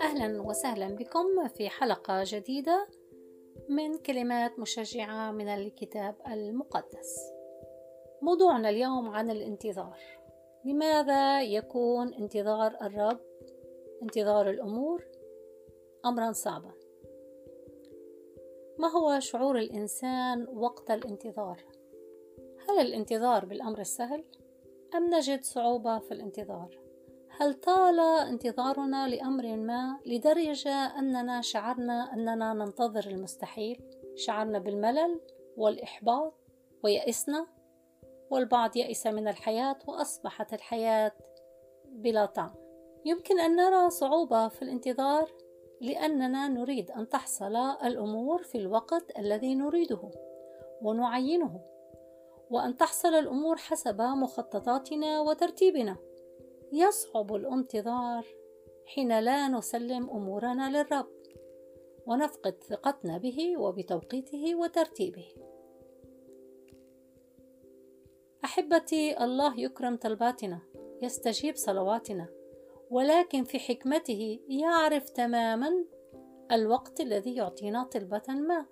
أهلا وسهلا بكم في حلقة جديدة من كلمات مشجعة من الكتاب المقدس. موضوعنا اليوم عن الانتظار. لماذا يكون انتظار الرب انتظار الأمور أمرا صعبا؟ ما هو شعور الإنسان وقت الانتظار؟ هل الانتظار بالأمر السهل؟ أم نجد صعوبة في الانتظار؟ هل طال انتظارنا لأمر ما لدرجة أننا شعرنا أننا ننتظر المستحيل؟ شعرنا بالملل والإحباط ويأسنا؟ والبعض يأس من الحياة وأصبحت الحياة بلا طعم. يمكن أن نرى صعوبة في الانتظار لأننا نريد أن تحصل الأمور في الوقت الذي نريده ونعينه وأن تحصل الأمور حسب مخططاتنا وترتيبنا. يصعب الانتظار حين لا نسلم أمورنا للرب ونفقد ثقتنا به وبتوقيته وترتيبه. أحبتي الله يكرم طلباتنا يستجيب صلواتنا ولكن في حكمته يعرف تماما الوقت الذي يعطينا طلبة ما.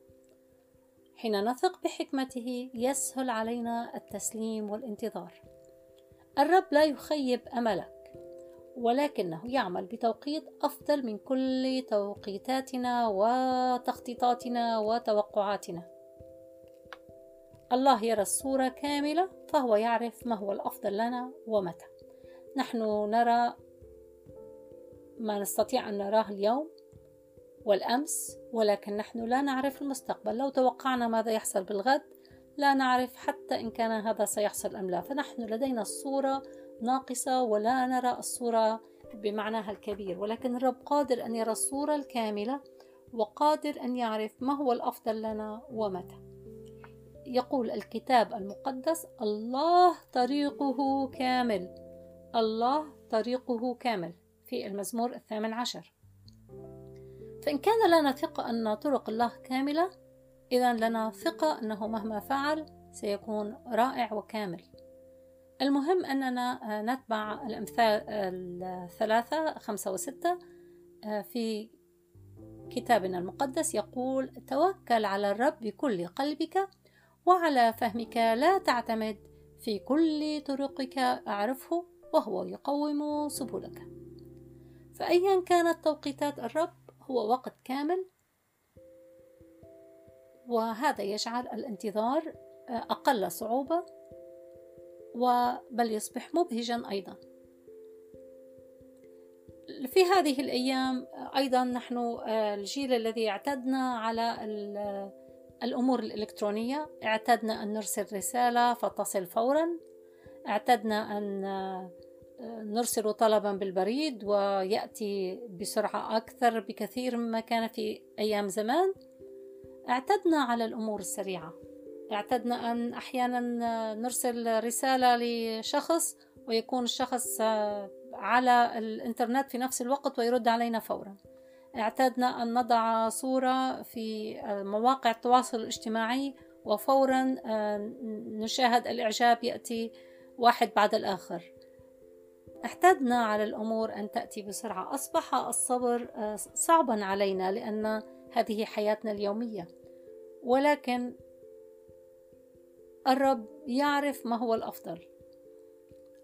حين نثق بحكمته يسهل علينا التسليم والانتظار. الرب لا يخيب أملك ولكنه يعمل بتوقيت أفضل من كل توقيتاتنا وتخطيطاتنا وتوقعاتنا. الله يرى الصورة كاملة فهو يعرف ما هو الأفضل لنا ومتى. نحن نرى ما نستطيع أن نراه اليوم والأمس ولكن نحن لا نعرف المستقبل. لو توقعنا ماذا يحصل بالغد لا نعرف حتى إن كان هذا سيحصل أم لا. فنحن لدينا الصورة ناقصة ولا نرى الصورة بمعناها الكبير. ولكن الرب قادر أن يرى الصورة الكاملة وقادر أن يعرف ما هو الأفضل لنا ومتى. يقول الكتاب المقدس الله طريقه كامل. الله طريقه كامل في المزمور الثامن عشر. فإن كان لنا ثقة أن طرق الله كاملة إذا لنا ثقة أنه مهما فعل سيكون رائع وكامل. المهم أننا آه، نتبع الأمثال الثلاثة خمسة وستة آه، في كتابنا المقدس يقول توكل على الرب بكل قلبك وعلى فهمك لا تعتمد في كل طرقك أعرفه وهو يقوم سبلك. فأيا كانت توقيتات الرب هو وقت كامل. وهذا يجعل الانتظار آه، أقل صعوبة بل يصبح مبهجا أيضا. في هذه الأيام آه، أيضا نحن آه، الجيل الذي اعتدنا على الأمور الإلكترونية. اعتدنا أن نرسل رسالة فتصل فورا. اعتدنا أن نرسل طلبا بالبريد ويأتي بسرعة أكثر بكثير مما كان في أيام زمان. اعتدنا على الأمور السريعة. اعتدنا أن أحيانا نرسل رسالة لشخص ويكون الشخص على الإنترنت في نفس الوقت ويرد علينا فورا. اعتدنا أن نضع صورة في مواقع التواصل الاجتماعي وفورا نشاهد الإعجاب يأتي واحد بعد الآخر. اعتدنا على الأمور أن تأتي بسرعة. أصبح الصبر صعبا علينا لأن هذه حياتنا اليومية. ولكن الرب يعرف ما هو الأفضل.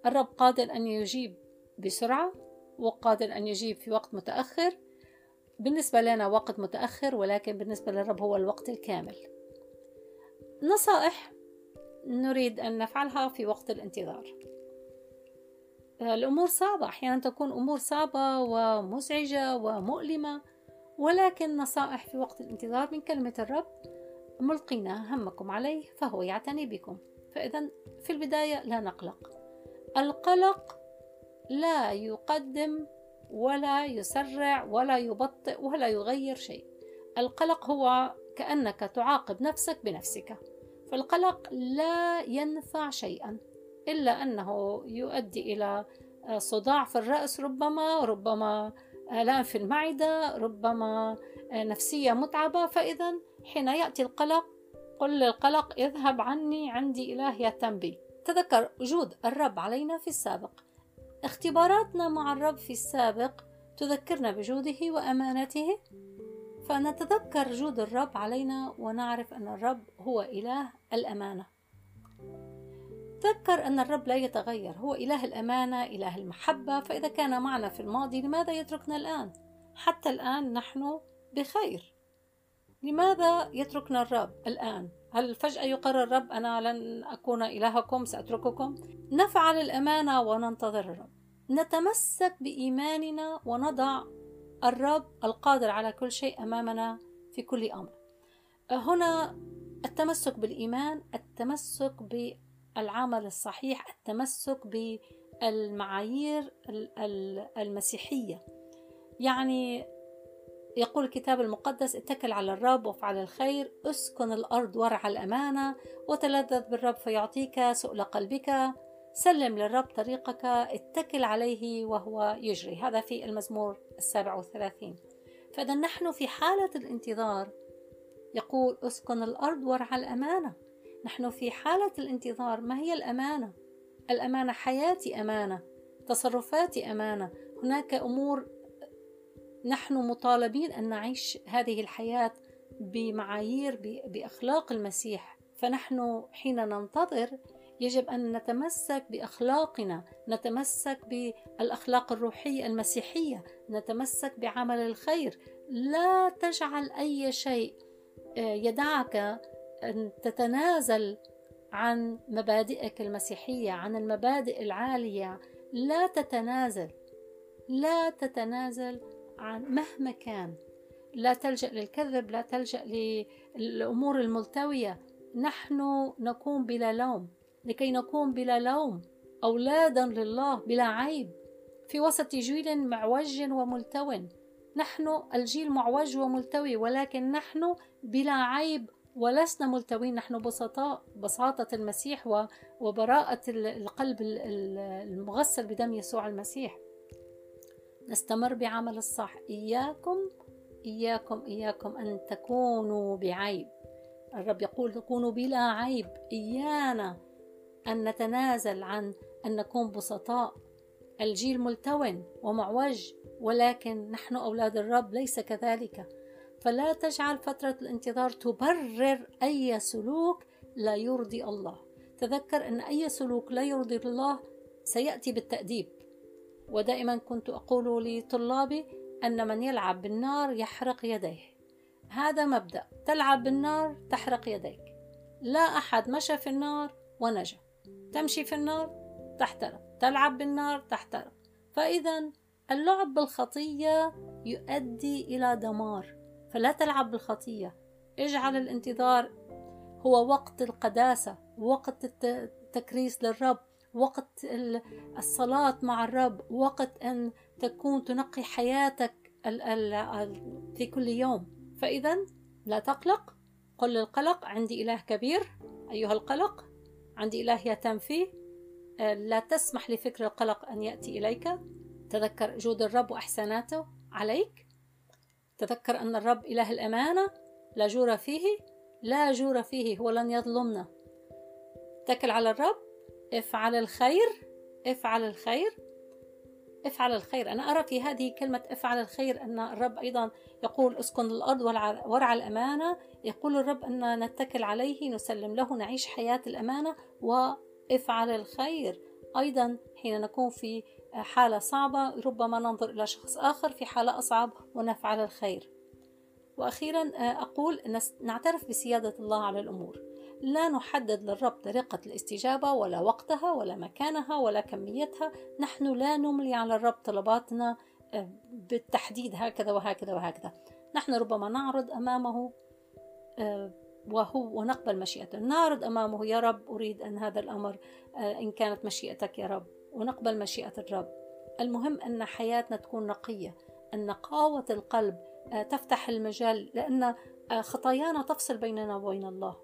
الرب قادر أن يجيب بسرعة وقادر أن يجيب في وقت متأخر. بالنسبة لنا وقت متأخر ولكن بالنسبة للرب هو الوقت الكامل. نصائح نريد أن نفعلها في وقت الانتظار. الأمور صعبة. أحيانا تكون أمور صعبة ومزعجة ومؤلمة ولكن نصائح في وقت الانتظار من كلمة الرب ملقينا همكم عليه فهو يعتني بكم. فإذا في البداية لا نقلق. القلق لا يقدم ولا يسرع ولا يبطئ ولا يغير شيء. القلق هو كأنك تعاقب نفسك بنفسك. فالقلق لا ينفع شيئا. إلا أنه يؤدي إلى صداع في الرأس ربما ربما آلام في المعدة ربما نفسية متعبة. فإذا حين يأتي القلق قل للقلق اذهب عني عندي إله يهتم بي. تذكر وجود الرب علينا في السابق. اختباراتنا مع الرب في السابق تذكرنا بجوده وأمانته. فنتذكر جود الرب علينا ونعرف أن الرب هو إله الأمانة. تذكر أن الرب لا يتغير هو إله الأمانة إله المحبة فإذا كان معنا في الماضي لماذا يتركنا الآن؟ حتى الآن نحن بخير. لماذا يتركنا الرب الآن؟ هل فجأة يقرر الرب أنا لن أكون إلهكم سأترككم؟ نفعل الأمانة وننتظر الرب. نتمسك بإيماننا ونضع الرب القادر على كل شيء أمامنا في كل أمر. هنا التمسك بالإيمان التمسك بالعمل الصحيح التمسك بالمعايير المسيحية. يعني يقول الكتاب المقدس اتكل على الرب وافعل الخير اسكن الأرض ورع الأمانة وتلذذ بالرب فيعطيك سؤل قلبك سلم للرب طريقك اتكل عليه وهو يجري. هذا في المزمور السابع والثلاثين. فإذا نحن في حالة الانتظار يقول اسكن الأرض ورع الأمانة. نحن في حالة الانتظار ما هي الأمانة؟ الأمانة حياتي أمانة تصرفاتي أمانة هناك أمور نحن مطالبين أن نعيش هذه الحياة بمعايير بأخلاق المسيح فنحن حين ننتظر يجب أن نتمسك بأخلاقنا نتمسك بالأخلاق الروحية المسيحية نتمسك بعمل الخير لا تجعل أي شيء آه، يدعك أن تتنازل عن مبادئك المسيحية عن المبادئ العالية. لا تتنازل لا تتنازل عن مهما كان. لا تلجأ للكذب لا تلجأ للأمور الملتوية. نحن نكون بلا لوم. لكي نكون بلا لوم. أولادا لله بلا عيب. في وسط جيل معوج وملتو نحن الجيل معوج وملتوي ولكن نحن بلا عيب ولسنا ملتوين نحن بسطاء بساطة المسيح وبراءة القلب المغسل بدم يسوع المسيح. نستمر بعمل الصح. إياكم إياكم إياكم أن تكونوا بعيب. الرب يقول تكونوا بلا عيب. إيانا أن نتنازل عن أن نكون بسطاء. الجيل ملتون ومعوج ولكن نحن أولاد الرب ليس كذلك. فلا تجعل فترة الانتظار تبرر أي سلوك لا يرضي الله. تذكر أن أي سلوك لا يرضي الله سيأتي بالتأديب. ودائما كنت أقول لطلابي أن من يلعب بالنار يحرق يديه. هذا مبدأ. تلعب بالنار تحرق يديك. لا أحد مشى في النار ونجا. تمشي في النار تحترق. تلعب بالنار تحترق. فإذا اللعب بالخطية يؤدي إلى دمار. فلا تلعب بالخطية. اجعل الانتظار هو وقت القداسة وقت التكريس للرب وقت الصلاة مع الرب وقت أن تكون تنقي حياتك في كل يوم. فإذا لا تقلق. قل للقلق عندي إله كبير. أيها القلق عندي إله يهتم فيه. آه، لا تسمح لفكر القلق أن يأتي إليك. تذكر جود الرب وإحساناته عليك. تذكر أن الرب إله الأمانة لا جور فيه لا جور فيه هو لن يظلمنا. اتكل على الرب افعل الخير افعل الخير افعل الخير. أنا أرى في هذه كلمة افعل الخير أن الرب أيضا يقول اسكن الأرض ورع الأمانة. يقول الرب أن نتكل عليه نسلم له نعيش حياة الأمانة. وافعل الخير أيضا حين نكون في حالة صعبة ربما ننظر إلى شخص آخر في حالة أصعب ونفعل الخير. وأخيرا أقول نعترف بسيادة الله على الأمور. لا نحدد للرب طريقة الاستجابة ولا وقتها ولا مكانها ولا كميتها. نحن لا نملي على الرب طلباتنا آه، بالتحديد هكذا وهكذا وهكذا. نحن ربما نعرض أمامه آه، وهو ونقبل مشيئته. نعرض أمامه يا رب أريد أن هذا الأمر آه، إن كانت مشيئتك يا رب. ونقبل مشيئة الرب. المهم أن حياتنا تكون نقية أن نقاوة القلب تفتح المجال لأن خطايانا تفصل بيننا وبين الله.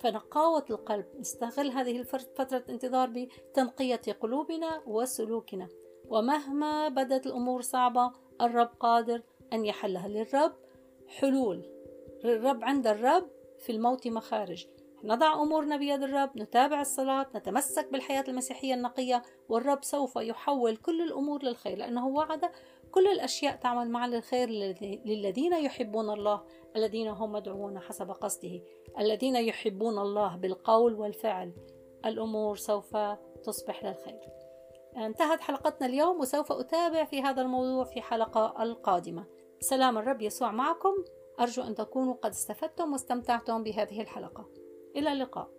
فنقاوة القلب نستغل هذه فترة الانتظار بتنقية قلوبنا وسلوكنا. ومهما بدت الأمور صعبة الرب قادر أن يحلها للرب. حلول الرب عند الرب في الموت مخارج. نضع أمورنا بيد الرب نتابع الصلاة نتمسك بالحياة المسيحية النقية والرب سوف يحول كل الأمور للخير لأنه وعد كل الأشياء تعمل معا للخير للذين يحبون الله الذين هم مدعوون حسب قصده الذين يحبون الله بالقول والفعل. الأمور سوف تصبح للخير. انتهت حلقتنا اليوم وسوف أتابع في هذا الموضوع في حلقة القادمة. سلام الرب يسوع معكم. أرجو أن تكونوا قد استفدتم واستمتعتم بهذه الحلقة. إلى اللقاء.